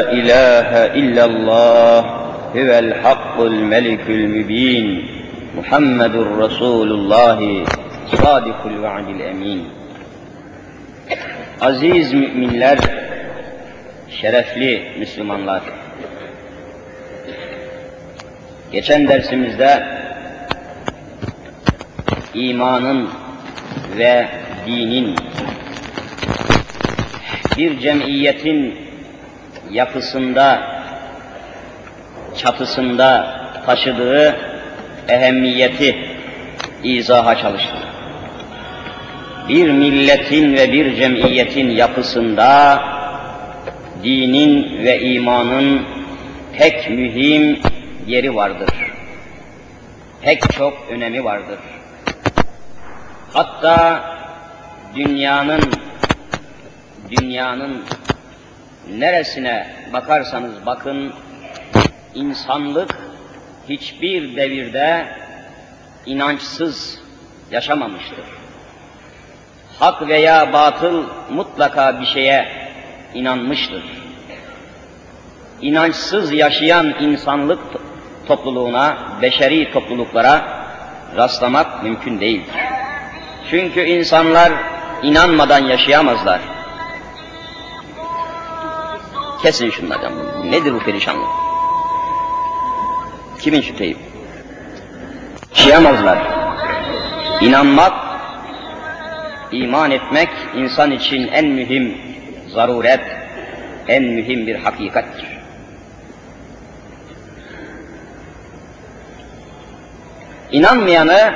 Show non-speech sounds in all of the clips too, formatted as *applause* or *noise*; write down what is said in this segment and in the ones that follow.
إله إلا الله هو الحق الملك المبين محمد رسول الله صادق الوعد الأمين Aziz müminler, şerefli Müslümanlar. Geçen dersimizde imanın ve dinin bir cemiyetin yapısında, çatısında taşıdığı ehemmiyeti izaha çalıştı. Bir milletin ve bir cemiyetin yapısında dinin ve imanın pek mühim yeri vardır. Pek çok önemi vardır. Hatta dünyanın dünyanın neresine bakarsanız bakın insanlık hiçbir devirde inançsız yaşamamıştır. Hak veya batıl mutlaka bir şeye inanmıştır. İnançsız yaşayan insanlık topluluğuna, beşeri topluluklara rastlamak mümkün değildir. Çünkü insanlar inanmadan yaşayamazlar. Kesin şunlardan. Nedir bu perişanlık? Kimin şu teyip? Yaşayamazlar. İnanmak, iman etmek insan için en mühim zaruret, en mühim bir hakikattir. İnanmayanı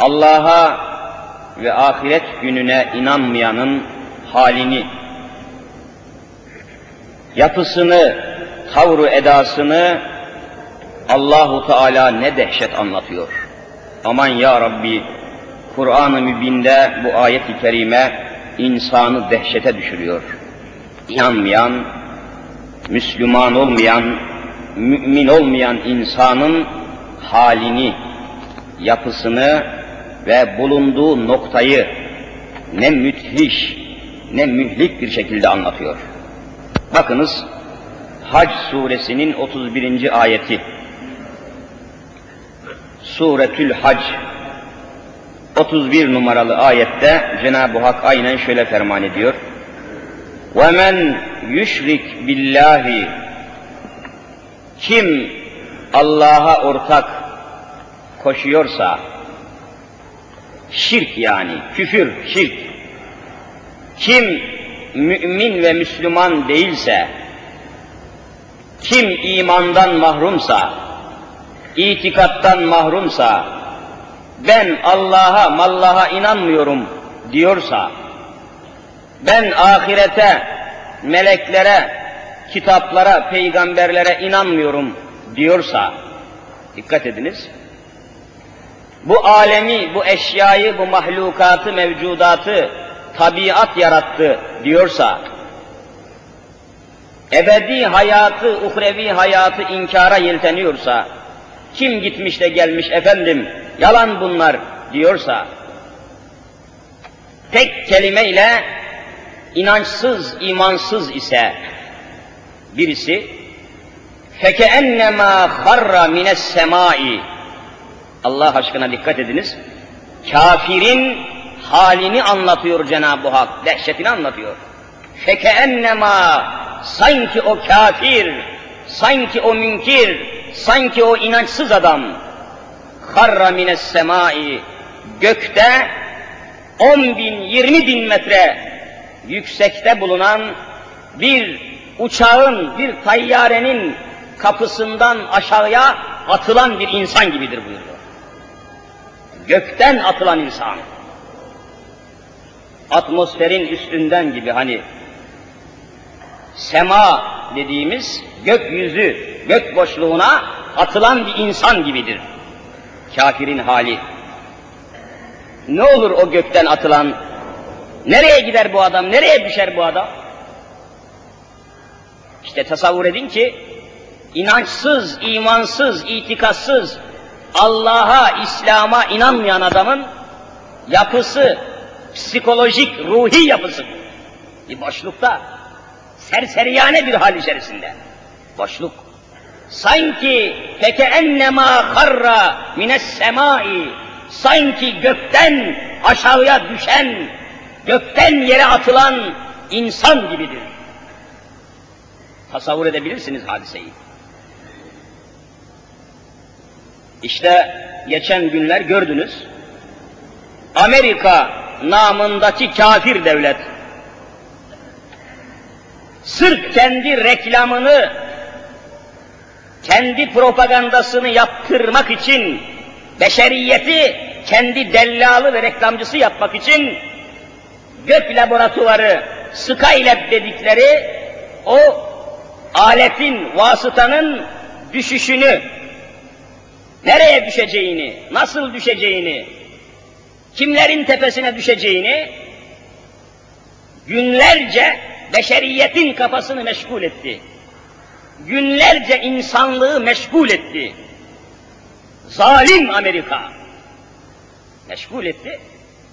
Allah'a ve ahiret gününe inanmayanın halini, yapısını, tavrı edasını Allahu Teala ne dehşet anlatıyor. Aman ya Rabbi, Kur'an-ı Mübin'de bu ayet-i kerime insanı dehşete düşürüyor. İnanmayan, Müslüman olmayan, mümin olmayan insanın halini, yapısını ve bulunduğu noktayı ne müthiş, ne mühlik bir şekilde anlatıyor. Bakınız Hac suresinin 31. ayeti. Suretül Hac 31 numaralı ayette Cenab-ı Hak aynen şöyle ferman ediyor. وَمَنْ يُشْرِكْ billahi Kim Allah'a ortak koşuyorsa, şirk yani, küfür, şirk. Kim mümin ve Müslüman değilse, kim imandan mahrumsa, itikattan mahrumsa, ben Allah'a, mallaha inanmıyorum diyorsa, ben ahirete, meleklere, kitaplara, peygamberlere inanmıyorum diyorsa, dikkat ediniz, bu alemi, bu eşyayı, bu mahlukatı, mevcudatı, tabiat yarattı diyorsa, ebedi hayatı, uhrevi hayatı inkara yelteniyorsa, kim gitmiş de gelmiş efendim, yalan bunlar diyorsa, tek kelimeyle inançsız, imansız ise birisi, فَكَأَنَّمَا خَرَّ مِنَ السَّمَاءِ Allah aşkına dikkat ediniz. Kafirin halini anlatıyor Cenab-ı Hak, dehşetini anlatıyor. Fekennema sanki o kafir, sanki o münkir, sanki o inançsız adam harra mines semai gökte on bin, yirmi bin metre yüksekte bulunan bir uçağın, bir tayyarenin kapısından aşağıya atılan bir insan gibidir buyuruyor. Gökten atılan insan atmosferin üstünden gibi hani sema dediğimiz gökyüzü, gök boşluğuna atılan bir insan gibidir. Kafirin hali. Ne olur o gökten atılan? Nereye gider bu adam? Nereye düşer bu adam? İşte tasavvur edin ki inançsız, imansız, itikatsız, Allah'a, İslam'a inanmayan adamın yapısı, psikolojik, ruhi yapısı bir boşlukta serseriyane bir hal içerisinde. Boşluk. Sanki peke ennema harra mines semai sanki gökten aşağıya düşen, gökten yere atılan insan gibidir. Tasavvur edebilirsiniz hadiseyi. İşte geçen günler gördünüz. Amerika namındaki kafir devlet. Sırf kendi reklamını, kendi propagandasını yaptırmak için, beşeriyeti kendi dellalı ve reklamcısı yapmak için gök laboratuvarı, Skylab dedikleri o aletin, vasıtanın düşüşünü, nereye düşeceğini, nasıl düşeceğini, kimlerin tepesine düşeceğini günlerce beşeriyetin kafasını meşgul etti. Günlerce insanlığı meşgul etti. Zalim Amerika meşgul etti.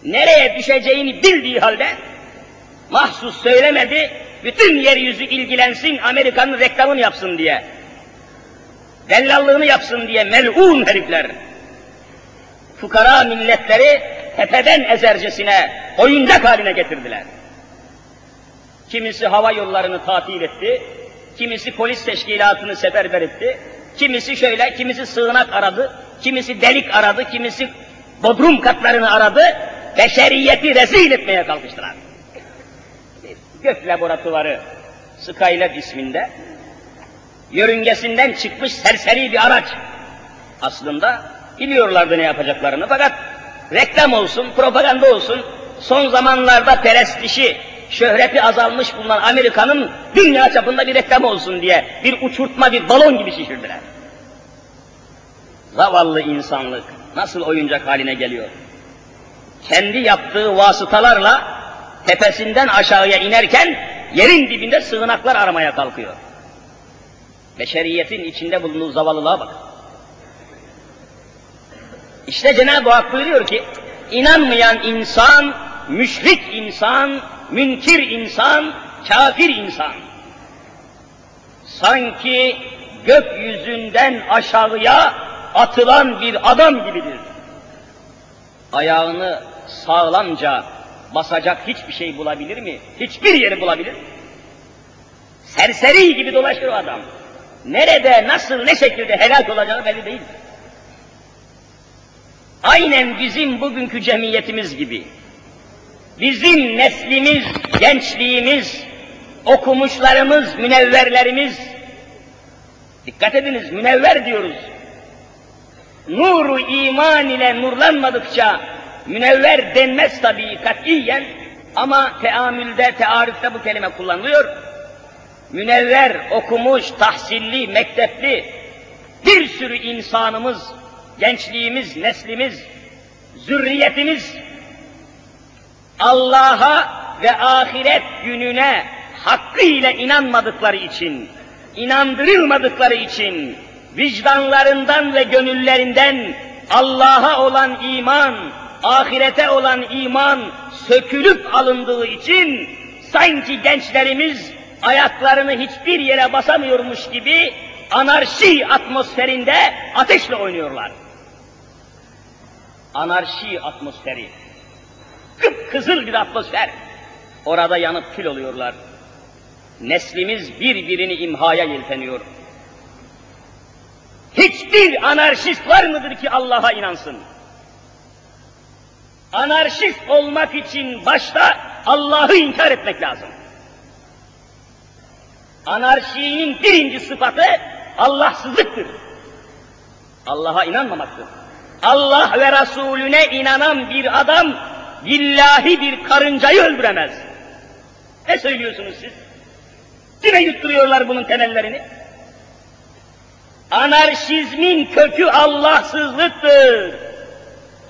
Nereye düşeceğini bildiği halde mahsus söylemedi, bütün yeryüzü ilgilensin, Amerika'nın reklamını yapsın diye. Dellallığını yapsın diye melun herifler. Fukara milletleri tepeden ezercesine oyuncak haline getirdiler. Kimisi hava yollarını tatil etti, kimisi polis teşkilatını seferber etti, kimisi şöyle, kimisi sığınak aradı, kimisi delik aradı, kimisi bodrum katlarını aradı, beşeriyeti rezil etmeye kalkıştılar. Gök laboratuvarı Skylab isminde yörüngesinden çıkmış serseri bir araç. Aslında biliyorlardı ne yapacaklarını fakat reklam olsun, propaganda olsun, son zamanlarda perestişi, şöhreti azalmış bulunan Amerika'nın dünya çapında bir reklam olsun diye bir uçurtma, bir balon gibi şişirdiler. Zavallı insanlık nasıl oyuncak haline geliyor? Kendi yaptığı vasıtalarla tepesinden aşağıya inerken yerin dibinde sığınaklar aramaya kalkıyor. Beşeriyetin içinde bulunduğu zavallılığa bak. İşte Cenab-ı Hak buyuruyor ki, inanmayan insan, müşrik insan, münkir insan, kafir insan. Sanki gökyüzünden aşağıya atılan bir adam gibidir. Ayağını sağlamca basacak hiçbir şey bulabilir mi? Hiçbir yeri bulabilir mi? Serseri gibi dolaşır o adam. Nerede, nasıl, ne şekilde helak olacağı belli değil. Aynen bizim bugünkü cemiyetimiz gibi. Bizim neslimiz, gençliğimiz, okumuşlarımız, münevverlerimiz, dikkat ediniz münevver diyoruz. Nuru iman ile nurlanmadıkça münevver denmez tabii katiyen ama teamülde, tearifte bu kelime kullanılıyor. Münevver, okumuş, tahsilli, mektepli bir sürü insanımız, gençliğimiz, neslimiz, zürriyetimiz Allah'a ve ahiret gününe hakkıyla inanmadıkları için, inandırılmadıkları için, vicdanlarından ve gönüllerinden Allah'a olan iman, ahirete olan iman sökülüp alındığı için sanki gençlerimiz ayaklarını hiçbir yere basamıyormuş gibi anarşi atmosferinde ateşle oynuyorlar. Anarşi atmosferi. Kıpkızıl bir atmosfer. Orada yanıp kül oluyorlar. Neslimiz birbirini imhaya yelteniyor. Hiçbir anarşist var mıdır ki Allah'a inansın? Anarşist olmak için başta Allah'ı inkar etmek lazım. Anarşinin birinci sıfatı Allahsızlıktır. Allah'a inanmamaktır. Allah ve Resulüne inanan bir adam billahi bir karıncayı öldüremez. Ne söylüyorsunuz siz? Kime yutturuyorlar bunun temellerini? Anarşizmin kökü Allahsızlıktır.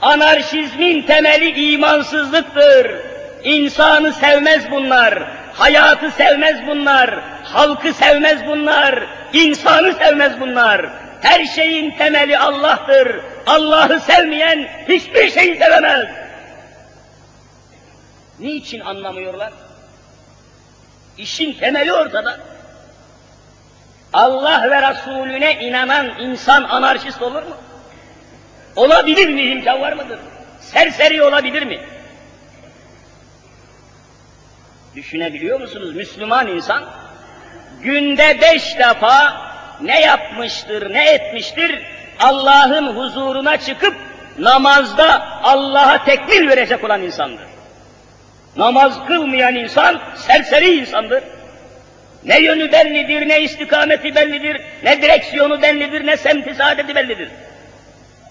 Anarşizmin temeli imansızlıktır. İnsanı sevmez bunlar, hayatı sevmez bunlar, halkı sevmez bunlar, insanı sevmez bunlar. Her şeyin temeli Allah'tır. Allah'ı sevmeyen hiçbir şeyi sevemez. Niçin anlamıyorlar? İşin temeli ortada. Allah ve Resulüne inanan insan anarşist olur mu? Olabilir mi? İmkan var mıdır? Serseri olabilir mi? Düşünebiliyor musunuz? Müslüman insan günde beş defa ne yapmıştır, ne etmiştir? Allah'ın huzuruna çıkıp namazda Allah'a tekbir verecek olan insandır. Namaz kılmayan insan serseri insandır. Ne yönü bellidir, ne istikameti bellidir, ne direksiyonu bellidir, ne semti saadeti bellidir.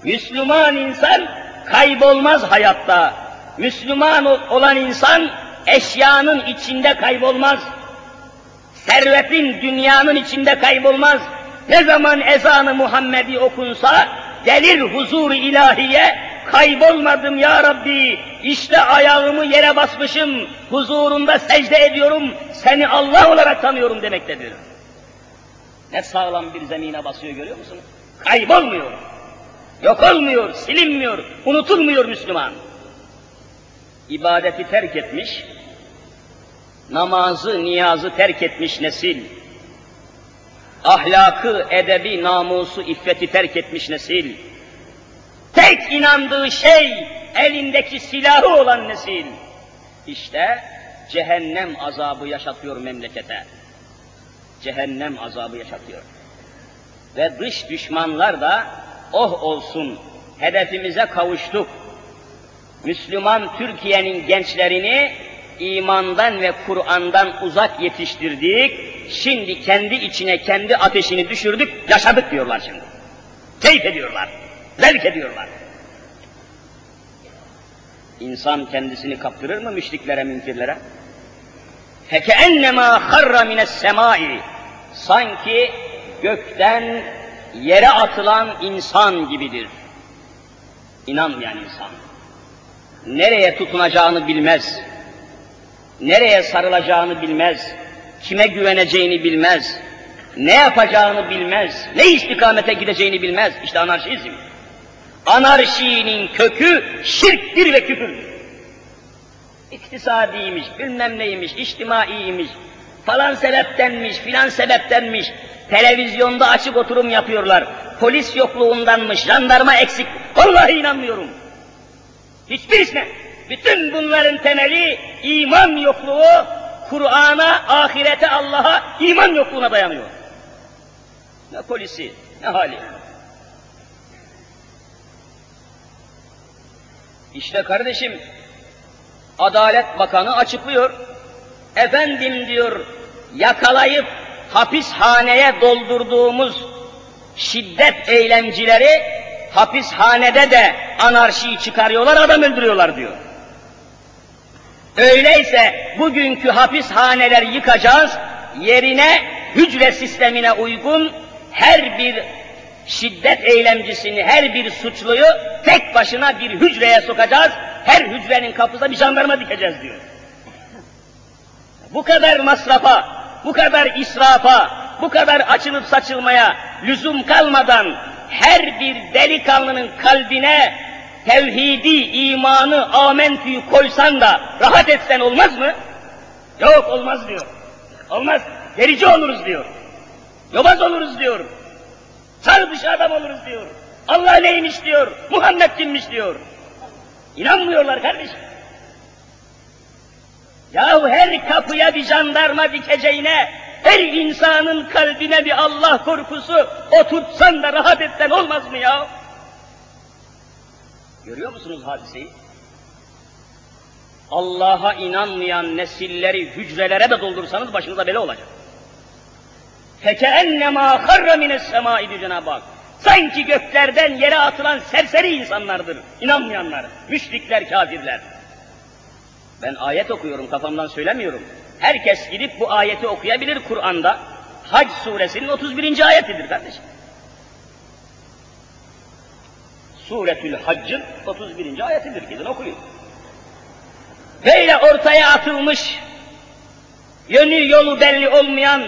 Müslüman insan kaybolmaz hayatta. Müslüman olan insan eşyanın içinde kaybolmaz. Servetin dünyanın içinde kaybolmaz. Ne zaman ezanı Muhammedi okunsa gelir huzur ilahiye kaybolmadım ya Rabbi işte ayağımı yere basmışım huzurunda secde ediyorum seni Allah olarak tanıyorum demektedir. Ne sağlam bir zemine basıyor görüyor musunuz? Kaybolmuyor. Yok olmuyor, silinmiyor, unutulmuyor Müslüman. İbadeti terk etmiş, namazı, niyazı terk etmiş nesil, ahlakı, edebi, namusu, iffeti terk etmiş nesil, tek inandığı şey elindeki silahı olan nesil, işte cehennem azabı yaşatıyor memlekete. Cehennem azabı yaşatıyor. Ve dış düşmanlar da oh olsun hedefimize kavuştuk. Müslüman Türkiye'nin gençlerini imandan ve Kur'an'dan uzak yetiştirdik. Şimdi kendi içine kendi ateşini düşürdük, yaşadık diyorlar şimdi. Keyif ediyorlar, zevk ediyorlar. İnsan kendisini kaptırır mı müşriklere, münkirlere? فَكَأَنَّمَا خَرَّ مِنَ السَّمَاءِ Sanki gökten yere atılan insan gibidir. İnanmayan insan. Nereye tutunacağını bilmez. Nereye sarılacağını bilmez. Kime güveneceğini bilmez. Ne yapacağını bilmez. Ne istikamete gideceğini bilmez. İşte anarşizm. Anarşinin kökü şirktir ve küfürdür. İktisadiymiş, bilmem neymiş, içtimaiymiş, falan sebeptenmiş, filan sebeptenmiş, televizyonda açık oturum yapıyorlar. Polis yokluğundanmış, jandarma eksik. Vallahi inanmıyorum. Hiçbirisine. Bütün bunların temeli iman yokluğu, Kur'an'a, ahirete, Allah'a iman yokluğuna dayanıyor. Ne polisi, ne hali. İşte kardeşim, Adalet Bakanı açıklıyor. Efendim diyor, yakalayıp hapishaneye doldurduğumuz şiddet eylemcileri hapishanede de anarşiyi çıkarıyorlar, adam öldürüyorlar diyor. Öyleyse bugünkü hapishaneler yıkacağız, yerine hücre sistemine uygun her bir şiddet eylemcisini, her bir suçluyu tek başına bir hücreye sokacağız, her hücrenin kapısına bir jandarma dikeceğiz diyor. Bu kadar masrafa, bu kadar israfa, bu kadar açılıp saçılmaya lüzum kalmadan her bir delikanlının kalbine tevhidi, imanı, amentüyü koysan da rahat etsen olmaz mı? Yok olmaz diyor. Olmaz. Gerici oluruz diyor. Yobaz oluruz diyor. Sar dışı adam oluruz diyor. Allah neymiş diyor. Muhammed kimmiş diyor. İnanmıyorlar kardeşim. Yahu her kapıya bir jandarma dikeceğine, her insanın kalbine bir Allah korkusu oturtsan da rahat etsen olmaz mı ya? Görüyor musunuz hadiseyi? Allah'a inanmayan nesilleri hücrelere de doldursanız başınıza bela olacak. فَكَأَنَّمَا خَرَّ مِنَ السَّمَاءِ diyor Cenab-ı Hak. Sanki göklerden yere atılan serseri insanlardır. İnanmayanlar, müşrikler, kafirler. Ben ayet okuyorum, kafamdan söylemiyorum. Herkes gidip bu ayeti okuyabilir Kur'an'da. Hac suresinin 31. ayetidir kardeşim. Suretül Hacc'ın 31. ayetidir. Gidin okuyun. Böyle ortaya atılmış, yönü yolu belli olmayan,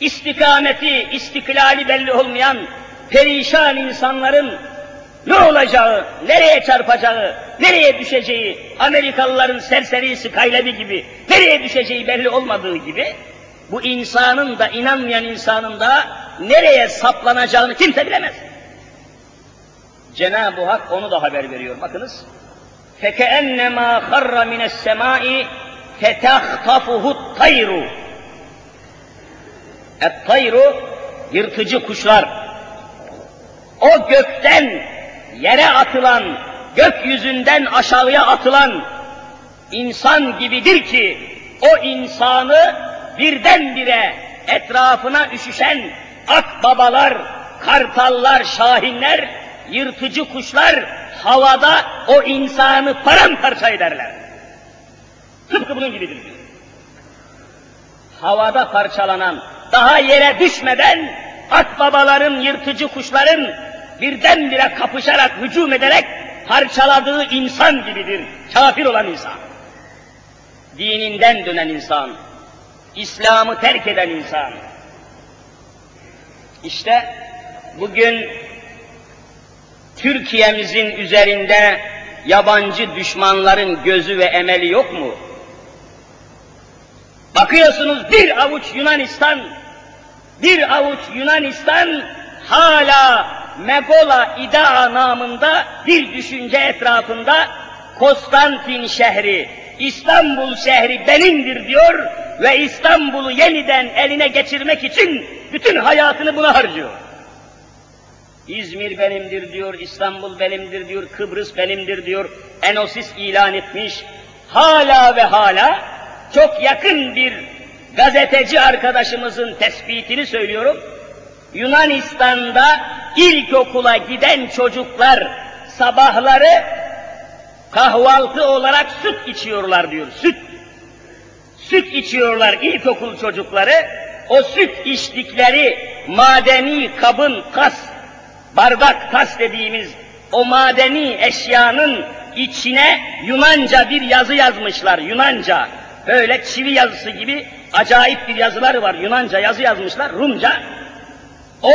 istikameti, istiklali belli olmayan perişan insanların ne olacağı, nereye çarpacağı, nereye düşeceği, Amerikalıların serseri Skylab'i gibi, nereye düşeceği belli olmadığı gibi, bu insanın da, inanmayan insanın da nereye saplanacağını kimse bilemez. Cenab-ı Hak onu da haber veriyor. Bakınız. فَكَأَنَّمَا خَرَّ مِنَ السَّمَاءِ فَتَخْطَفُهُ الطَّيْرُ Et-tayru, yırtıcı kuşlar. O gökten yere atılan, gökyüzünden aşağıya atılan insan gibidir ki, o insanı birdenbire etrafına üşüşen akbabalar, kartallar, şahinler, yırtıcı kuşlar havada o insanı paramparça ederler. Tıpkı bunun gibidir. Havada parçalanan, daha yere düşmeden akbabaların, yırtıcı kuşların birdenbire kapışarak, hücum ederek parçaladığı insan gibidir. Kafir olan insan. Dininden dönen insan. İslam'ı terk eden insan. İşte bugün Türkiye'mizin üzerinde yabancı düşmanların gözü ve emeli yok mu? Bakıyorsunuz bir avuç Yunanistan, bir avuç Yunanistan hala Megola İdaa namında bir düşünce etrafında Konstantin şehri, İstanbul şehri benimdir diyor ve İstanbul'u yeniden eline geçirmek için bütün hayatını buna harcıyor. İzmir benimdir diyor, İstanbul benimdir diyor, Kıbrıs benimdir diyor, Enosis ilan etmiş. Hala ve hala çok yakın bir gazeteci arkadaşımızın tespitini söylüyorum. Yunanistan'da ilkokula giden çocuklar sabahları kahvaltı olarak süt içiyorlar diyor, süt. Süt içiyorlar ilkokul çocukları, o süt içtikleri madeni kabın kas, bardak kas dediğimiz o madeni eşyanın içine Yunanca bir yazı yazmışlar, Yunanca. Böyle çivi yazısı gibi acayip bir yazıları var, Yunanca yazı yazmışlar, Rumca. O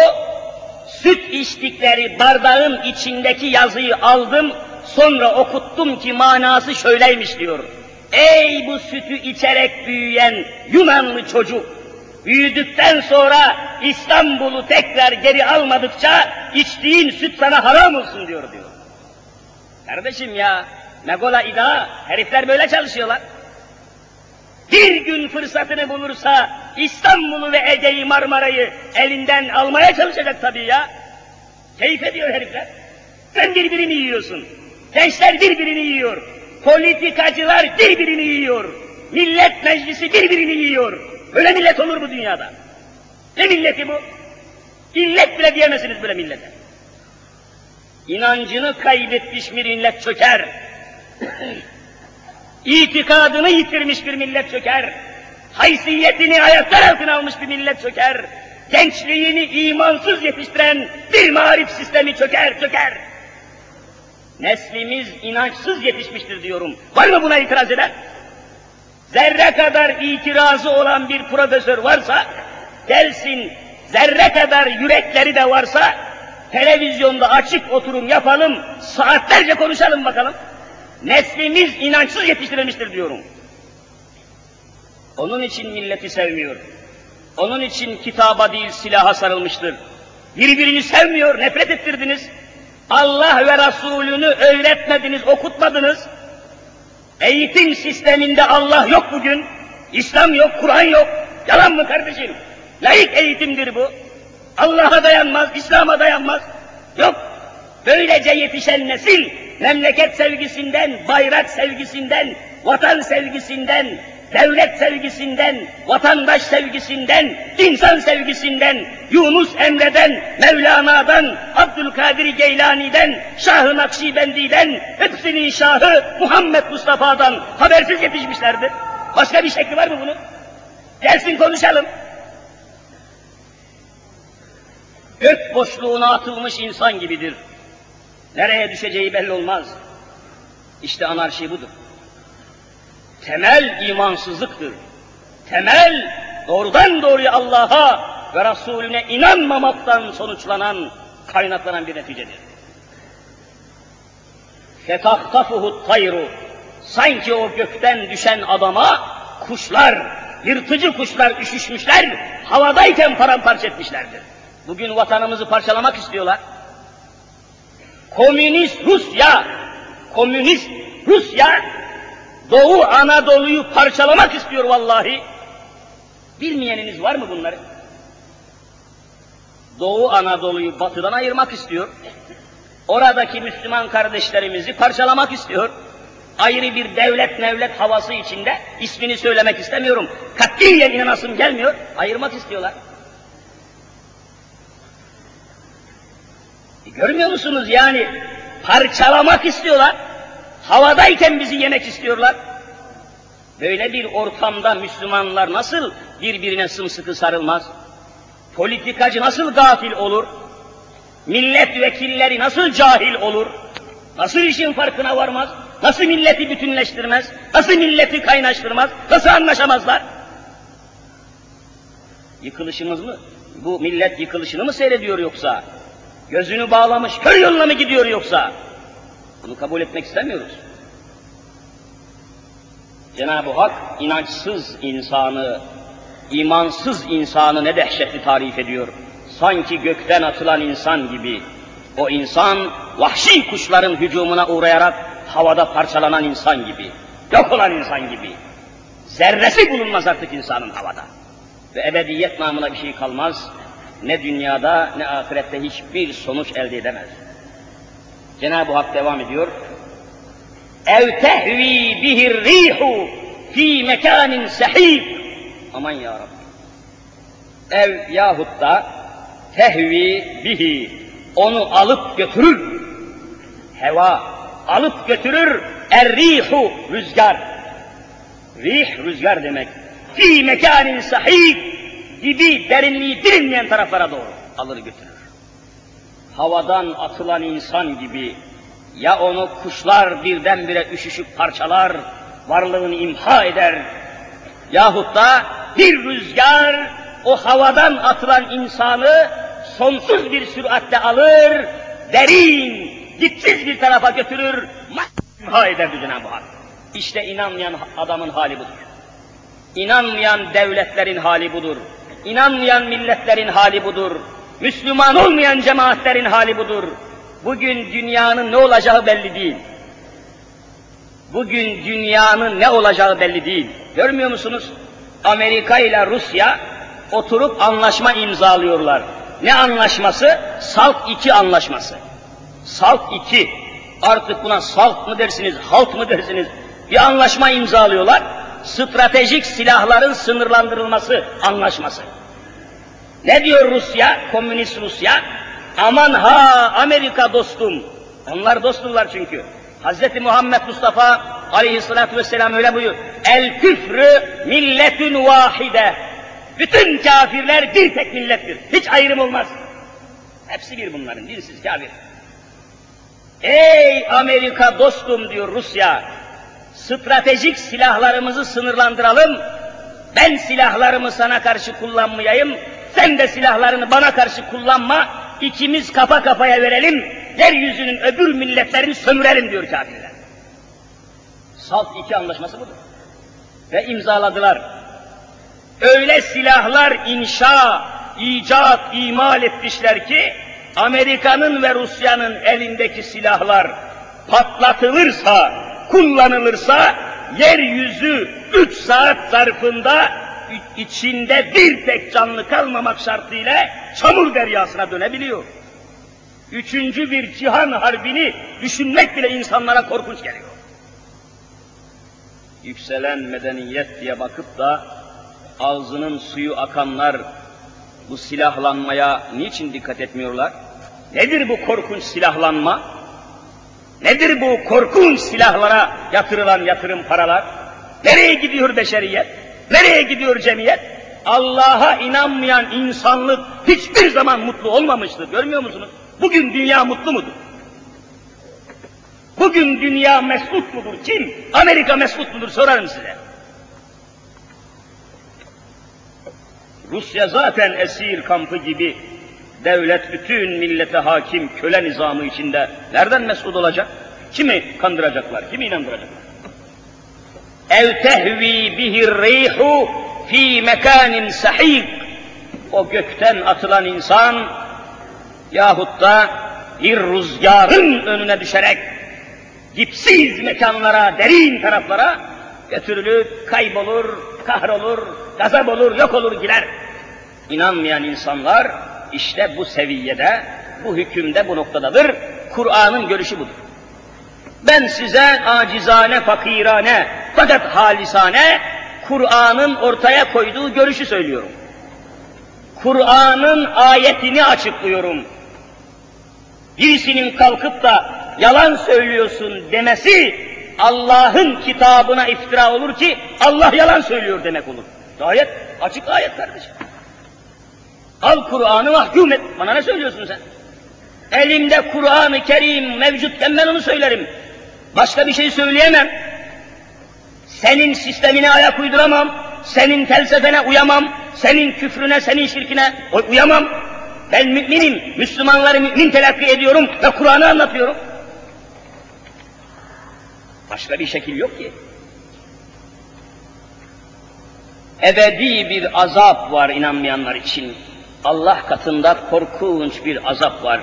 süt içtikleri bardağın içindeki yazıyı aldım, sonra okuttum ki manası şöyleymiş diyor. Ey bu sütü içerek büyüyen Yunanlı çocuk! Büyüdükten sonra İstanbul'u tekrar geri almadıkça içtiğin süt sana haram olsun diyor diyor. Kardeşim ya, Megola İda, herifler böyle çalışıyorlar. Bir gün fırsatını bulursa İstanbul'u ve Ege'yi Marmara'yı elinden almaya çalışacak tabii ya. Keyif ediyor herifler. Sen birbirini yiyorsun. Gençler birbirini yiyor. Politikacılar birbirini yiyor. Millet meclisi birbirini yiyor. Böyle millet olur bu dünyada. Ne milleti bu? İllet bile diyemezsiniz böyle millete. İnancını kaybetmiş bir millet çöker. *clears throat* İtikadını yitirmiş bir millet çöker. Haysiyetini ayaklar altına almış bir millet çöker. Gençliğini imansız yetiştiren bir marif sistemi çöker, çöker. Neslimiz inançsız yetişmiştir diyorum. Var mı buna itiraz eden? Zerre kadar itirazı olan bir profesör varsa, gelsin, zerre kadar yürekleri de varsa, televizyonda açık oturum yapalım, saatlerce konuşalım bakalım. Neslimiz inançsız yetiştirilmiştir diyorum. Onun için milleti sevmiyor. Onun için kitaba değil silaha sarılmıştır. Birbirini sevmiyor, nefret ettirdiniz. Allah ve Resulünü öğretmediniz, okutmadınız. Eğitim sisteminde Allah yok bugün. İslam yok, Kur'an yok. Yalan mı kardeşim? Layık eğitimdir bu. Allah'a dayanmaz, İslam'a dayanmaz. Yok. Böylece yetişen nesil memleket sevgisinden, bayrak sevgisinden, vatan sevgisinden, devlet sevgisinden, vatandaş sevgisinden, insan sevgisinden, Yunus Emre'den, Mevlana'dan, Abdülkadir Geylani'den, Şah-ı Nakşibendi'den, hepsinin Şahı Muhammed Mustafa'dan habersiz yetişmişlerdir. Başka bir şekli var mı bunun? Gelsin konuşalım. Gök boşluğuna atılmış insan gibidir. Nereye düşeceği belli olmaz. İşte anarşi budur. Temel imansızlıktır. Temel doğrudan doğruya Allah'a ve Resulüne inanmamaktan sonuçlanan, kaynaklanan bir neticedir. fetahtafuhu tayru. Sanki o gökten düşen adama kuşlar, yırtıcı kuşlar üşüşmüşler, havadayken paramparça etmişlerdir. Bugün vatanımızı parçalamak istiyorlar. Komünist Rusya, komünist Rusya, Doğu Anadolu'yu parçalamak istiyor vallahi. Bilmeyeniniz var mı bunları? Doğu Anadolu'yu batıdan ayırmak istiyor. Oradaki Müslüman kardeşlerimizi parçalamak istiyor. Ayrı bir devlet mevlet havası içinde ismini söylemek istemiyorum. Katiyen inanasım gelmiyor. Ayırmak istiyorlar. E, görmüyor musunuz yani? Parçalamak istiyorlar. Havadayken bizi yemek istiyorlar. Böyle bir ortamda Müslümanlar nasıl birbirine sımsıkı sarılmaz? Politikacı nasıl gafil olur? Milletvekilleri nasıl cahil olur? Nasıl işin farkına varmaz? Nasıl milleti bütünleştirmez? Nasıl milleti kaynaştırmaz? Nasıl anlaşamazlar? Yıkılışımız mı? Bu millet yıkılışını mı seyrediyor yoksa? Gözünü bağlamış kör yoluna mı gidiyor yoksa? Bunu kabul etmek istemiyoruz. Cenab-ı Hak inançsız insanı, imansız insanı ne dehşetli tarif ediyor. Sanki gökten atılan insan gibi. O insan vahşi kuşların hücumuna uğrayarak havada parçalanan insan gibi. Yok olan insan gibi. Zerresi bulunmaz artık insanın havada. Ve ebediyet namına bir şey kalmaz. Ne dünyada ne ahirette hiçbir sonuç elde edemez. Cenab-ı Hak devam ediyor. Ev tehvi bihir rihu fi mekanin sehib. Aman ya Rabbi. Ev yahut da tehvi bihi onu alıp götürür. Heva alıp götürür. Er-rihu rüzgar. Rih rüzgar demek. Fi mekanin sahih gibi derinliği bilinmeyen taraflara doğru alır götürür. Havadan atılan insan gibi ya onu kuşlar birdenbire üşüşüp parçalar, varlığını imha eder yahut da bir rüzgar o havadan atılan insanı sonsuz bir süratle alır, derin, dipsiz bir tarafa götürür, imha eder Cenab-ı Hak. İşte inanmayan adamın hali budur. İnanmayan devletlerin hali budur. İnanmayan milletlerin hali budur. Müslüman olmayan cemaatlerin hali budur. Bugün dünyanın ne olacağı belli değil. Bugün dünyanın ne olacağı belli değil. Görmüyor musunuz? Amerika ile Rusya oturup anlaşma imzalıyorlar. Ne anlaşması? Salt 2 anlaşması. Salt 2. Artık buna salt mı dersiniz, halt mı dersiniz? Bir anlaşma imzalıyorlar. Stratejik silahların sınırlandırılması anlaşması. Ne diyor Rusya, komünist Rusya? Aman ha Amerika dostum. Onlar dostumlar çünkü. Hz. Muhammed Mustafa aleyhissalatü vesselam öyle buyuruyor. El küfrü milletün vahide. Bütün kafirler bir tek millettir. Hiç ayrım olmaz. Hepsi bir bunların, birisiz kafir. Ey Amerika dostum diyor Rusya. Stratejik silahlarımızı sınırlandıralım. Ben silahlarımı sana karşı kullanmayayım. Sen de silahlarını bana karşı kullanma. İkimiz kafa kafaya verelim. Yeryüzünün öbür milletlerini sömürelim diyor kafirler. Salt iki anlaşması budur. Ve imzaladılar. Öyle silahlar inşa, icat, imal etmişler ki Amerika'nın ve Rusya'nın elindeki silahlar patlatılırsa, kullanılırsa yeryüzü üç saat zarfında içinde bir tek canlı kalmamak şartıyla çamur deryasına dönebiliyor. Üçüncü bir cihan harbini düşünmek bile insanlara korkunç geliyor. Yükselen medeniyet diye bakıp da ağzının suyu akanlar bu silahlanmaya niçin dikkat etmiyorlar? Nedir bu korkunç silahlanma? Nedir bu korkunç silahlara yatırılan yatırım paralar? Nereye gidiyor beşeriyet? Nereye gidiyor cemiyet? Allah'a inanmayan insanlık hiçbir zaman mutlu olmamıştır. Görmüyor musunuz? Bugün dünya mutlu mudur? Bugün dünya mesut mudur? Kim? Amerika mesut mudur? Sorarım size. Rusya zaten esir kampı gibi devlet bütün millete hakim köle nizamı içinde nereden mesut olacak? Kimi kandıracaklar, kimi inandıracaklar? Ev tehvi bihir rihu fi mekanin sahik o gökten atılan insan yahut da bir rüzgarın önüne düşerek dipsiz mekanlara, derin taraflara götürülür, kaybolur, kahrolur, gazap olur, yok olur gider. İnanmayan insanlar işte bu seviyede, bu hükümde, bu noktadadır. Kur'an'ın görüşü budur. Ben size acizane, fakirane, fakat halisane Kur'an'ın ortaya koyduğu görüşü söylüyorum. Kur'an'ın ayetini açıklıyorum. Birisinin kalkıp da yalan söylüyorsun demesi Allah'ın kitabına iftira olur ki Allah yalan söylüyor demek olur. Ayet, açık ayet kardeşim. Al Kur'an'ı mahkum et. Bana ne söylüyorsun sen? Elimde Kur'an-ı Kerim mevcutken ben onu söylerim. Başka bir şey söyleyemem. Senin sistemine ayak uyduramam. Senin felsefene uyamam. Senin küfrüne, senin şirkine uyamam. Ben müminim. Müslümanları mümin telakki ediyorum ve Kur'an'ı anlatıyorum. Başka bir şekil yok ki. Ebedi bir azap var inanmayanlar için. Allah katında korkunç bir azap var.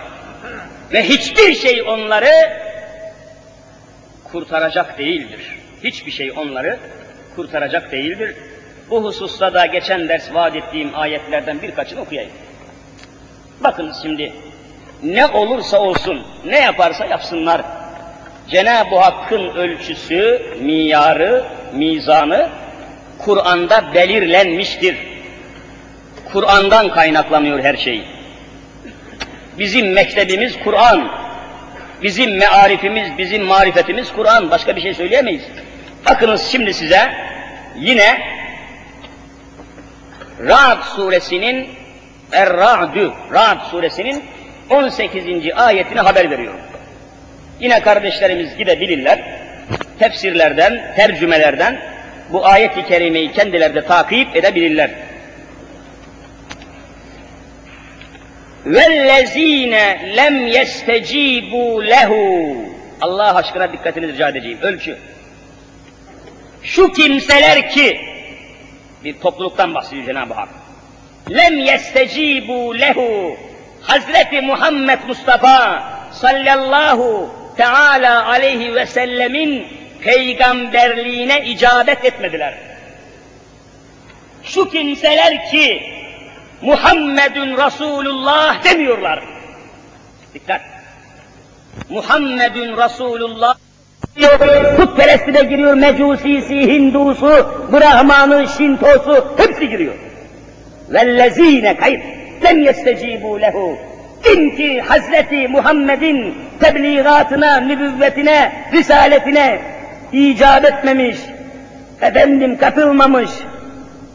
Ve hiçbir şey onları kurtaracak değildir. Hiçbir şey onları kurtaracak değildir. Bu hususta da geçen ders vaat ettiğim ayetlerden birkaçını okuyayım. Bakın şimdi, ne olursa olsun, ne yaparsa yapsınlar, Cenab-ı Hakk'ın ölçüsü, miyarı, mizanı Kur'an'da belirlenmiştir. Kur'an'dan kaynaklanıyor her şey. Bizim mektebimiz Kur'an. Bizim mearifimiz, bizim marifetimiz Kur'an. Başka bir şey söyleyemeyiz. Bakınız şimdi size yine Ra'd suresinin Er-Ra'dü, Ra'd suresinin 18. ayetine haber veriyorum. Yine kardeşlerimiz gidebilirler. Tefsirlerden, tercümelerden bu ayet-i kerimeyi kendileri de takip edebilirler. وَالَّذ۪ينَ lem يَسْتَج۪يبُوا lehu. Allah aşkına dikkatinizi rica edeceğim. Ölçü. Şu kimseler ki, bir topluluktan bahsediyor Cenab-ı Hak. Lem yestecibu lehu. Hazreti Muhammed Mustafa sallallahu teala aleyhi ve sellemin peygamberliğine icabet etmediler. Şu kimseler ki Muhammedun Resulullah demiyorlar. Dikkat! Muhammedun Resulullah putperesti de giriyor, mecusisi, hindusu, brahmanı, şintosu, hepsi giriyor. Vellezine kayıp, lem yestecibu lehu. Kim ki Hazreti Muhammed'in tebliğatına, nübüvvetine, risaletine icap etmemiş, efendim katılmamış,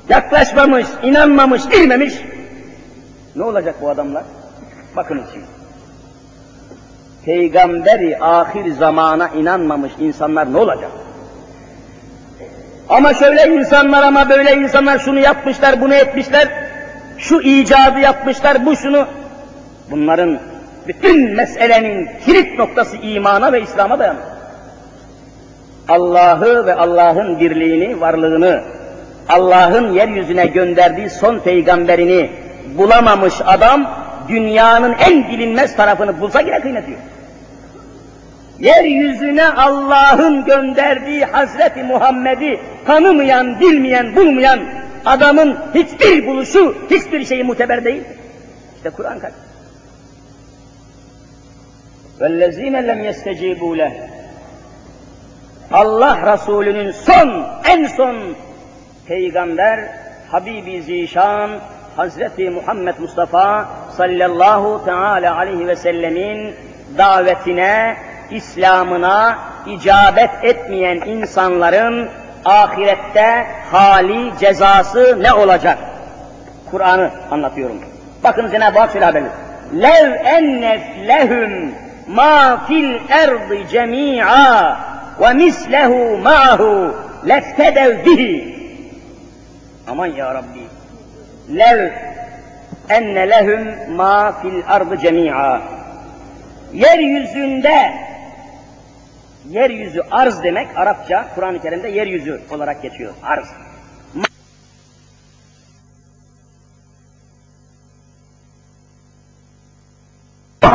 yaklaşmamış, inanmamış, girmemiş, ne olacak bu adamlar? Bakınız şimdi. Peygamberi ahir zamana inanmamış insanlar ne olacak? Ama şöyle insanlar ama böyle insanlar şunu yapmışlar, bunu etmişler, şu icadı yapmışlar, bu şunu. Bunların bütün meselenin kilit noktası imana ve İslam'a dayanır. Allah'ı ve Allah'ın birliğini, varlığını, Allah'ın yeryüzüne gönderdiği son peygamberini bulamamış adam, dünyanın en bilinmez tarafını bulsa yine kıymeti yok. Yeryüzüne Allah'ın gönderdiği Hazreti Muhammed'i tanımayan, bilmeyen, bulmayan adamın hiçbir buluşu, hiçbir şeyi muteber değil. İşte Kur'an kaç. وَالَّذ۪ينَ لَمْ يَسْتَجِيبُوا لَهُ Allah Resulü'nün son, en son peygamber Habibi Zişan Hazreti Muhammed Mustafa sallallahu teala aleyhi ve sellemin davetine, İslam'ına icabet etmeyen insanların ahirette hali, cezası ne olacak? Kur'an'ı anlatıyorum. Bakın Cenab-ı Hak şöyle haber Lev ennef lehum ma fil erdi cemi'a ve mislehu ma'hu leftedev bihi. Aman ya Rabbi. Lev enne lehum ma fil ardı cemi'a. Yeryüzünde Yeryüzü arz demek Arapça Kur'an-ı Kerim'de yeryüzü olarak geçiyor. Arz.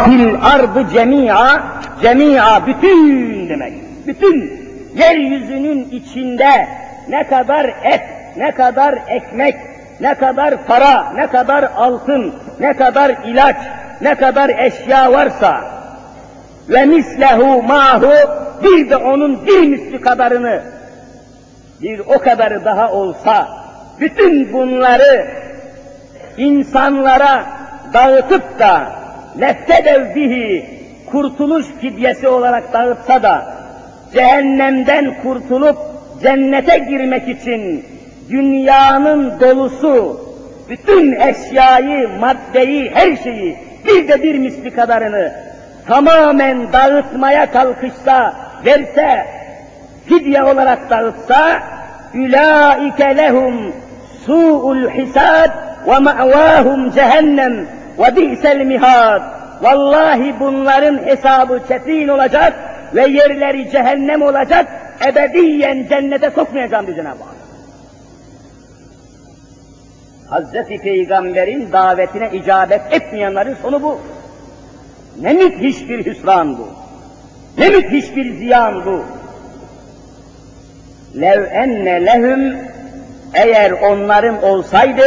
Fil ardı cemi'a, cemi'a bütün demek. Bütün yeryüzünün içinde ne kadar et, ne kadar ekmek, ne kadar para, ne kadar altın, ne kadar ilaç, ne kadar eşya varsa ve mislehu mahu bir de onun bir misli kadarını bir o kadarı daha olsa bütün bunları insanlara dağıtıp da leftedev bihi kurtuluş fidyesi olarak dağıtsa da cehennemden kurtulup cennete girmek için dünyanın dolusu bütün eşyayı, maddeyi, her şeyi bir de bir misli kadarını tamamen dağıtmaya kalkışsa, verse, fidye olarak dağıtsa, ulaike lehum su'ul hisad ve ma'vahum cehennem ve bi'sel mihad. Vallahi bunların hesabı çetin olacak ve yerleri cehennem olacak, ebediyen cennete sokmayacağım diyor Cenab-ı Hak. Hazreti Peygamber'in davetine icabet etmeyenlerin sonu bu. Ne müthiş bir hüsran bu. Ne müthiş bir ziyan bu. Lev enne lehum eğer onların olsaydı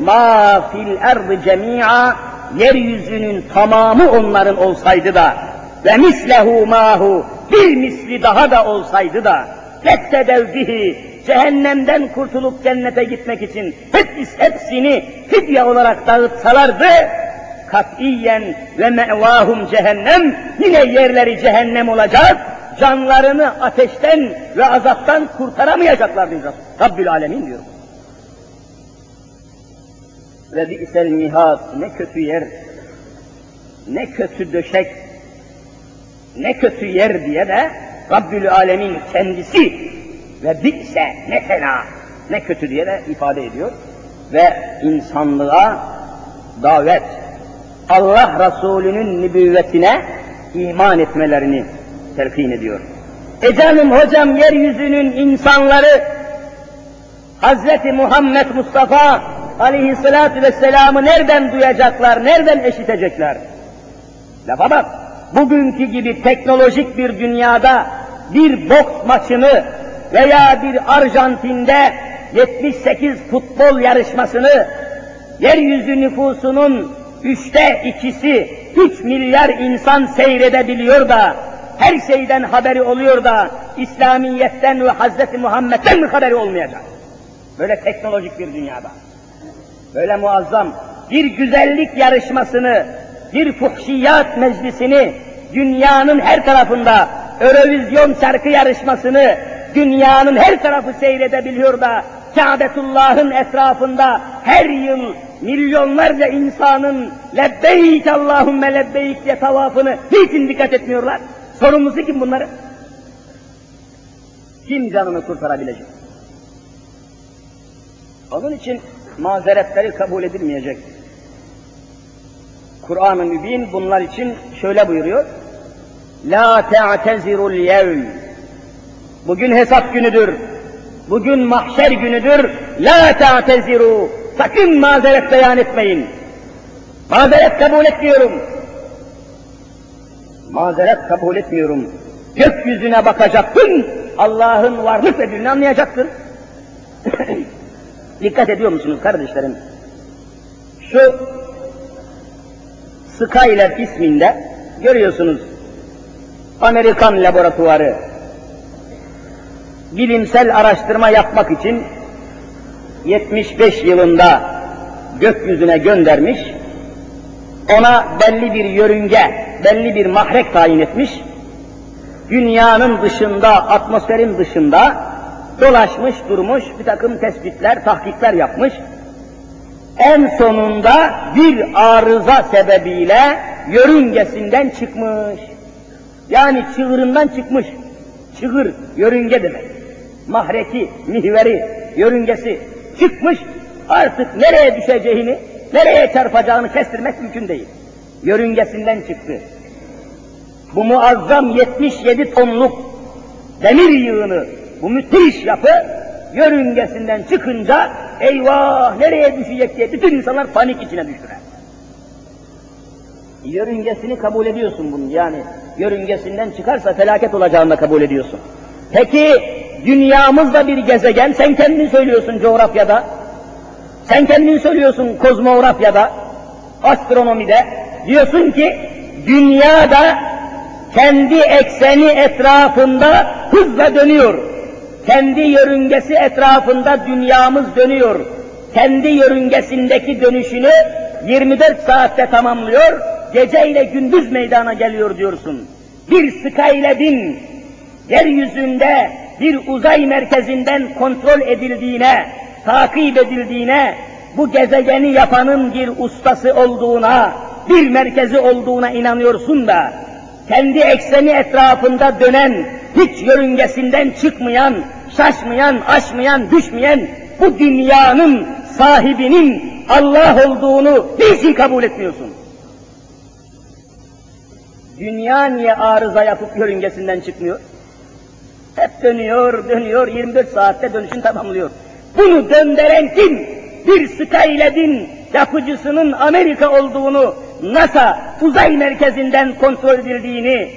ma fil erdi cemi'a yeryüzünün tamamı onların olsaydı da ve mislehu mahu bir misli daha da olsaydı da fettedev bihi cehennemden kurtulup cennete gitmek için hepsi, hepsini fidye olarak dağıtsalardı katiyen ve mevahum cehennem yine yerleri cehennem olacak canlarını ateşten ve azaptan kurtaramayacaklar diyor Rabbül Alemin diyor. Ve bi'sel mihad ne kötü yer, ne kötü döşek, ne kötü yer diye de Rabbül Alemin kendisi ve bi'se ne fena, ne kötü diye de ifade ediyor. Ve insanlığa davet, Allah Resulü'nün nübüvvetine iman etmelerini telkin ediyor. E canım hocam yeryüzünün insanları Hazreti Muhammed Mustafa aleyhissalatü vesselam'ı nereden duyacaklar, nereden eşitecekler? Lafa bak, bugünkü gibi teknolojik bir dünyada bir boks maçını veya bir Arjantin'de 78 futbol yarışmasını yeryüzü nüfusunun üçte ikisi, üç milyar insan seyredebiliyor da, her şeyden haberi oluyor da, İslamiyet'ten ve Hazreti Muhammed'den mi haberi olmayacak? Böyle teknolojik bir dünyada. Böyle muazzam bir güzellik yarışmasını, bir fuhşiyat meclisini dünyanın her tarafında Eurovizyon şarkı yarışmasını dünyanın her tarafı seyredebiliyor da Kâbetullah'ın etrafında her yıl milyonlarca insanın lebbeyk Allahümme lebbeyk diye tavafını niçin dikkat etmiyorlar? Sorumlusu kim bunları? Kim canını kurtarabilecek? Onun için mazeretleri kabul edilmeyecek. Kur'an-ı Mübin bunlar için şöyle buyuruyor. La te'tezirul yevm. Bugün hesap günüdür. Bugün mahşer günüdür. La te'teziru. Sakın mazeret beyan etmeyin. Mazeret kabul etmiyorum. Mazeret kabul etmiyorum. Gökyüzüne bakacaksın, Allah'ın varlık ve gücünü anlayacaksın. *clears throat* Dikkat ediyor musunuz kardeşlerim? Şu Skyler isminde görüyorsunuz Amerikan laboratuvarı bilimsel araştırma yapmak için 75 yılında gökyüzüne göndermiş, ona belli bir yörünge, belli bir mahrek tayin etmiş, dünyanın dışında, atmosferin dışında dolaşmış durmuş, bir takım tespitler, tahkikler yapmış. En sonunda bir arıza sebebiyle yörüngesinden çıkmış. Yani çığırından çıkmış. Çığır, yörünge demek. Mahreki, mihveri, yörüngesi çıkmış. Artık nereye düşeceğini, nereye çarpacağını kestirmek mümkün değil. Yörüngesinden çıktı. Bu muazzam 77 tonluk demir yığını, bu müthiş yapı yörüngesinden çıkınca eyvah nereye düşecek diye bütün insanlar panik içine düştüler. Yörüngesini kabul ediyorsun bunu yani. Yörüngesinden çıkarsa felaket olacağını kabul ediyorsun. Peki dünyamız da bir gezegen, sen kendin söylüyorsun coğrafyada. Sen kendin söylüyorsun kozmografyada, astronomide. Diyorsun ki dünya da kendi ekseni etrafında hızla dönüyor. Kendi yörüngesi etrafında dünyamız dönüyor. Kendi yörüngesindeki dönüşünü 24 saatte tamamlıyor, gece ile gündüz meydana geliyor diyorsun. Bir Skylad'in yeryüzünde bir uzay merkezinden kontrol edildiğine, takip edildiğine, bu gezegeni yapanın bir ustası olduğuna, bir merkezi olduğuna inanıyorsun da, kendi ekseni etrafında dönen, hiç yörüngesinden çıkmayan, şaşmayan, aşmayan, düşmeyen bu dünyanın sahibinin Allah olduğunu niçin kabul etmiyorsun? Dünya niye arıza yapıp yörüngesinden çıkmıyor? Hep dönüyor, dönüyor, 24 saatte dönüşün tamamlıyor. Bunu döndüren kim? Bir Skylad'in yapıcısının Amerika olduğunu, NASA uzay merkezinden kontrol edildiğini,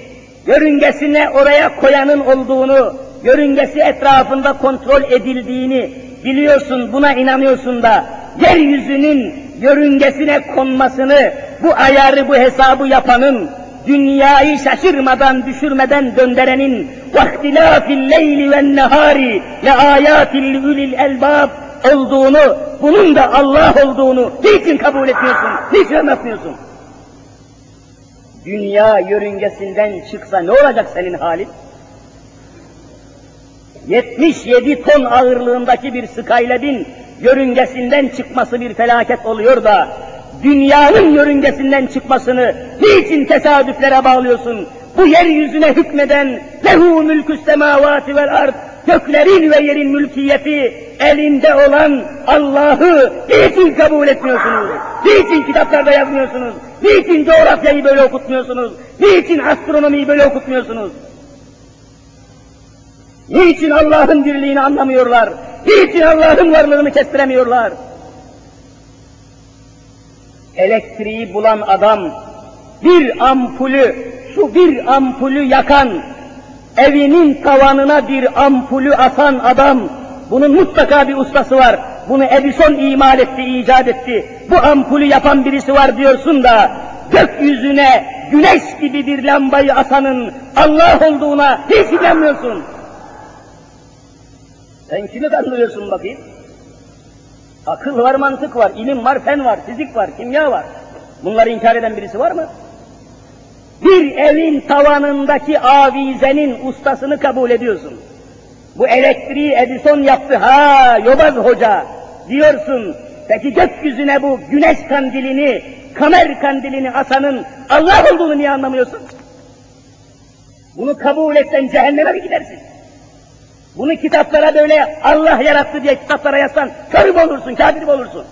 yörüngesine oraya koyanın olduğunu, yörüngesi etrafında kontrol edildiğini biliyorsun, buna inanıyorsun da, yeryüzünün yörüngesine konmasını, bu ayarı, bu hesabı yapanın, dünyayı şaşırmadan, düşürmeden döndürenin وَاخْتِلَافِ اللَّيْلِ وَالنَّهَارِ لَآيَاتِ لِعُلِ الْاَلْبَابِ olduğunu, bunun da Allah olduğunu niçin kabul etmiyorsun, niçin anlatmıyorsun? Dünya yörüngesinden çıksa ne olacak senin halin? 77 ton ağırlığındaki bir Skylab'in yörüngesinden çıkması bir felaket oluyor da, dünyanın yörüngesinden çıkmasını niçin tesadüflere bağlıyorsun? Bu yeryüzüne hükmeden lehu mülkü semavati vel ard göklerin ve yerin mülkiyeti elinde olan Allah'ı niçin kabul etmiyorsunuz? Niçin kitaplarda yazmıyorsunuz? Niçin coğrafyayı böyle okutmuyorsunuz? Niçin astronomiyi böyle okutmuyorsunuz? Niçin Allah'ın birliğini anlamıyorlar? Niçin Allah'ın varlığını kestiremiyorlar? Elektriği bulan adam bir ampulü, şu bir ampulü yakan, evinin tavanına bir ampulü asan adam, bunun mutlaka bir ustası var. Bunu Edison imal etti, icat etti. Bu ampulü yapan birisi var diyorsun da, gökyüzüne güneş gibi bir lambayı asanın Allah olduğuna hiç inanmıyorsun. Sen kimi kandırıyorsun bakayım? Akıl var, mantık var, ilim var, fen var, fizik var, kimya var. Bunları inkar eden birisi var mı? Bir evin tavanındaki avizenin ustasını kabul ediyorsun. Bu elektriği Edison yaptı, ha yobaz hoca diyorsun. Peki gökyüzüne bu güneş kandilini, kamer kandilini asanın Allah olduğunu niye anlamıyorsun? Bunu kabul etsen cehenneme mi gidersin? Bunu kitaplara böyle Allah yarattı diye kitaplara yazsan kör mü olursun, kafir mi olursun?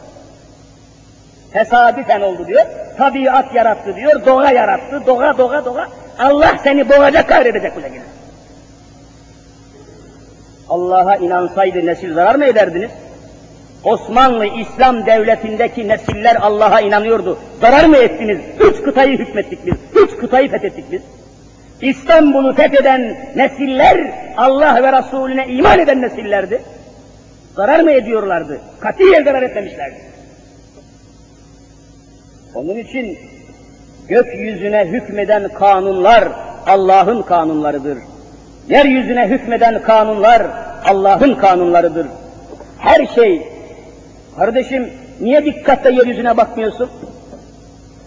Tesadüfen oldu diyor, tabiat yarattı diyor, doğa yarattı, doğa doğa doğa. Allah seni boğacak, kahredecek bu şekilde. Allah'a inansaydı nesil zarar mı ederdiniz? Osmanlı İslam devletindeki nesiller Allah'a inanıyordu. Zarar mı ettiniz? Üç kıtayı hükmettik biz. Üç kıtayı fethettik biz. İstanbul'u fetheden nesiller Allah ve Resulüne iman eden nesillerdi. Zarar mı ediyorlardı? Katiyen zarar etmemişlerdi. Onun için gökyüzüne hükmeden kanunlar Allah'ın kanunlarıdır. Yeryüzüne hükmeden kanunlar Allah'ın kanunlarıdır. Her şey, kardeşim niye dikkatle yeryüzüne bakmıyorsun?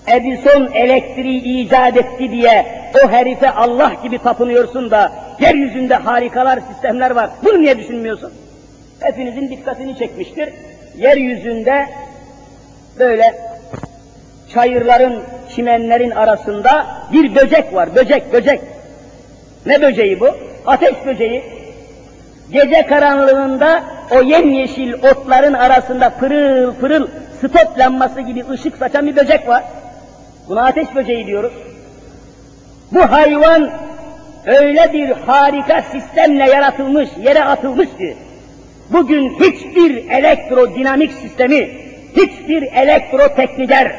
Edison elektriği icat etti diye o herife Allah gibi tapınıyorsun da yeryüzünde harikalar, sistemler var. Bunu niye düşünmüyorsun? Hepinizin dikkatini çekmiştir. Yeryüzünde böyle çayırların, çimenlerin arasında bir böcek var. Böcek, böcek. Ne böceği bu? Ateş böceği. Gece karanlığında o yemyeşil otların arasında pırıl pırıl stop lambası gibi ışık saçan bir böcek var. Buna ateş böceği diyoruz. Bu hayvan öyle bir harika sistemle yaratılmış, yere atılmış ki, bugün hiçbir elektrodinamik sistemi, hiçbir elektrotekniker,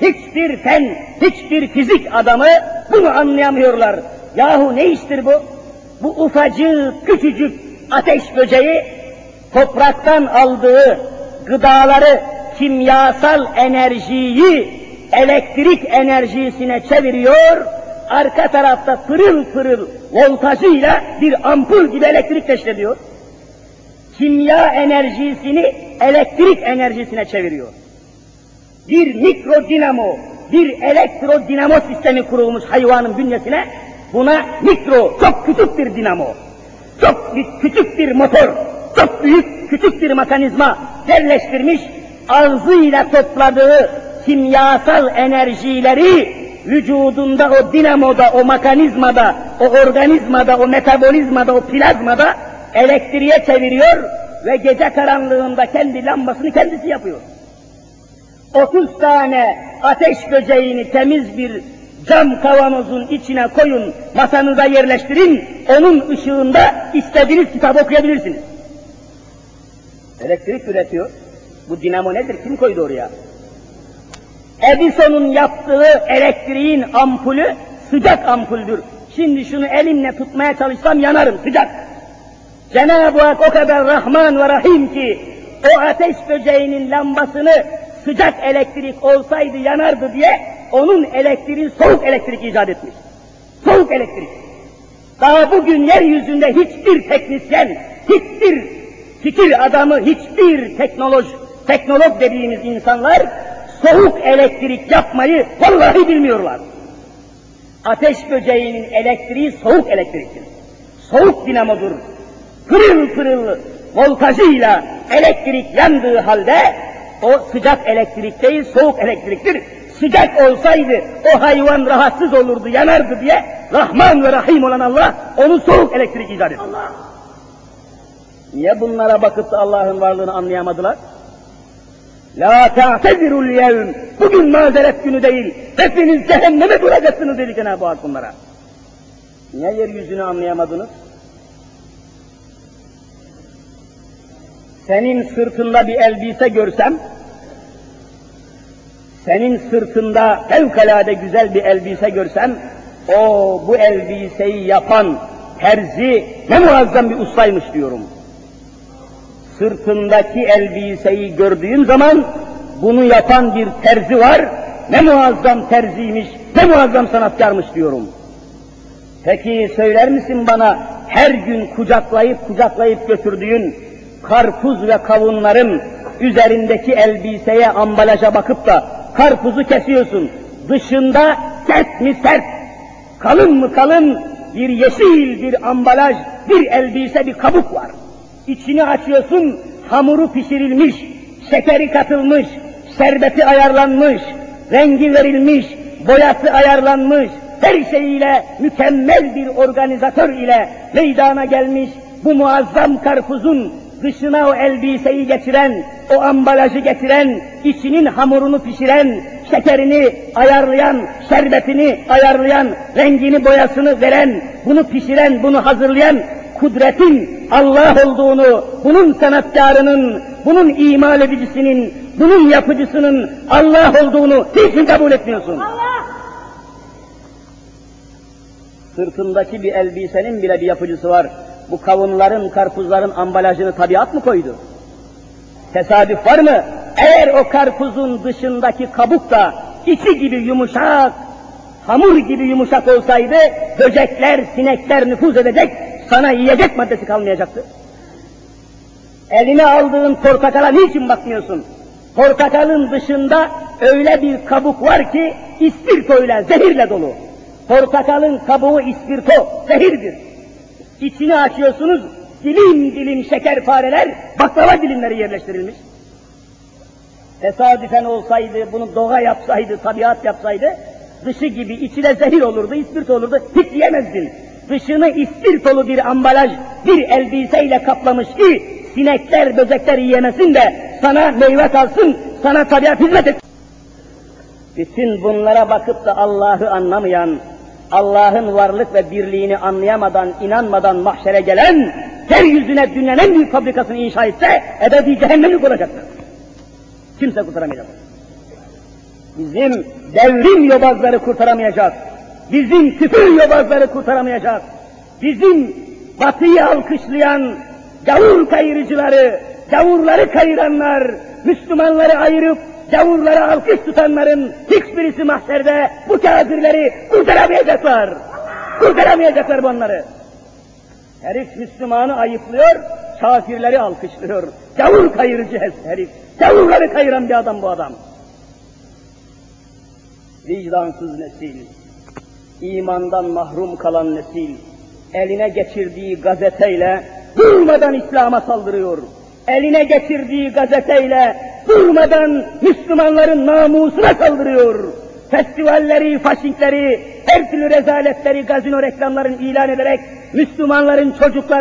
hiçbir fen, hiçbir fizik adamı bunu anlayamıyorlar. Yahu ne iştir bu? Bu ufacık, küçücük ateş böceği topraktan aldığı gıdaları, kimyasal enerjiyi elektrik enerjisine çeviriyor, arka tarafta pırıl pırıl voltajıyla bir ampul gibi elektrik teşkil Kimya enerjisini elektrik enerjisine çeviriyor. Bir mikro dinamo, bir elektro dinamo sistemi kurulmuş hayvanın bünyesine, buna mikro, çok küçük bir dinamo, çok küçük bir motor, çok büyük küçük bir mekanizma yerleştirmiş, ağzıyla topladığı kimyasal enerjileri vücudunda o dinamoda, o mekanizmada, o organizmada, o metabolizmada, o plazmada elektriğe çeviriyor ve gece karanlığında kendi lambasını kendisi yapıyor. 30 tane ateş böceğini temiz bir cam kavanozun içine koyun, masanıza yerleştirin, onun ışığında istediğiniz kitap okuyabilirsiniz. Elektrik üretiyor. Bu dinamo nedir? Kim koydu oraya? Edison'un yaptığı elektriğin ampulü sıcak ampuldür. Şimdi şunu elimle tutmaya çalışsam yanarım, sıcak. Cenab-ı Hak o kadar Rahman ve Rahim ki o ateş böceğinin lambasını sıcak elektrik olsaydı yanardı diye onun elektriği soğuk elektrik icat etmiş. Soğuk elektrik. Daha bugün yeryüzünde hiçbir teknisyen, hiçbir fikir adamı, hiçbir teknoloji, teknolog dediğimiz insanlar soğuk elektrik yapmayı vallahi bilmiyorlar. Ateş böceğinin elektriği soğuk elektriktir. Soğuk dinamodur. Pırıl pırıl voltajıyla elektrik yandığı halde o sıcak elektrik değil, soğuk elektriktir. Sıcak olsaydı o hayvan rahatsız olurdu, yanardı diye Rahman ve Rahim olan Allah onu soğuk elektrik icat etti. Allah. Niye bunlara bakıp da Allah'ın varlığını anlayamadılar? La ta'tezirul yevm. Bugün mazeret günü değil. Hepiniz cehenneme duracaksınız dedi Cenab-ı Hak bunlara. Niye yeryüzünü anlayamadınız? Senin sırtında bir elbise görsem, senin sırtında fevkalade güzel bir elbise görsem, o bu elbiseyi yapan terzi ne muazzam bir ustaymış diyorum sırtındaki elbiseyi gördüğüm zaman bunu yapan bir terzi var. Ne muazzam terziymiş, ne muazzam sanatkarmış diyorum. Peki söyler misin bana her gün kucaklayıp kucaklayıp götürdüğün karpuz ve kavunların üzerindeki elbiseye, ambalaja bakıp da karpuzu kesiyorsun. Dışında sert mi sert, kalın mı kalın bir yeşil bir ambalaj, bir elbise, bir kabuk var. İçini açıyorsun, hamuru pişirilmiş, şekeri katılmış, şerbeti ayarlanmış, rengi verilmiş, boyası ayarlanmış, her şeyiyle mükemmel bir organizatör ile meydana gelmiş bu muazzam karpuzun dışına o elbiseyi getiren, o ambalajı getiren, içinin hamurunu pişiren, şekerini ayarlayan, şerbetini ayarlayan, rengini boyasını veren, bunu pişiren, bunu hazırlayan kudretin Allah olduğunu, bunun sanatkarının, bunun imal edicisinin, bunun yapıcısının Allah olduğunu hiç kabul etmiyorsun? Allah! Sırtındaki bir elbisenin bile bir yapıcısı var. Bu kavunların, karpuzların ambalajını tabiat mı koydu? Tesadüf var mı? Eğer o karpuzun dışındaki kabuk da içi gibi yumuşak, hamur gibi yumuşak olsaydı, böcekler, sinekler nüfuz edecek, sana yiyecek maddesi kalmayacaktı. Eline aldığın portakala niçin bakmıyorsun? Portakalın dışında öyle bir kabuk var ki ispirtoyla, zehirle dolu. Portakalın kabuğu ispirto, zehirdir. İçini açıyorsunuz, dilim dilim şekerpareler, baklava dilimleri yerleştirilmiş. Tesadüfen olsaydı, bunu doğa yapsaydı, tabiat yapsaydı, dışı gibi içi de zehir olurdu, ispirt olurdu, hiç yemezdin dışını ispirtolu bir ambalaj, bir elbiseyle kaplamış ki sinekler, böcekler yiyemesin de sana meyve kalsın, sana tabiat hizmet etsin. Bütün bunlara bakıp da Allah'ı anlamayan, Allah'ın varlık ve birliğini anlayamadan, inanmadan mahşere gelen, yeryüzüne dünyanın en büyük fabrikasını inşa etse, ebedi cehennemlik olacaktır. Kimse kurtaramayacak. Bizim devrim yobazları kurtaramayacak. Bizim küfür yobazları kurtaramayacak. Bizim batıyı alkışlayan gavur kayırıcıları, gavurları kayıranlar, Müslümanları ayırıp gavurlara alkış tutanların hiçbirisi mahşerde bu kafirleri kurtaramayacaklar. Kurtaramayacaklar bunları. Herif Müslümanı ayıplıyor, kafirleri alkışlıyor. Gavur kayırıcı herif. Gavurları kayıran bir adam bu adam. Vicdansız nesil, imandan mahrum kalan nesil, eline geçirdiği gazeteyle durmadan İslam'a saldırıyor. Eline geçirdiği gazeteyle durmadan Müslümanların namusuna saldırıyor. Festivalleri, faşinkleri, her türlü rezaletleri, gazino reklamlarını ilan ederek Müslümanların çocukları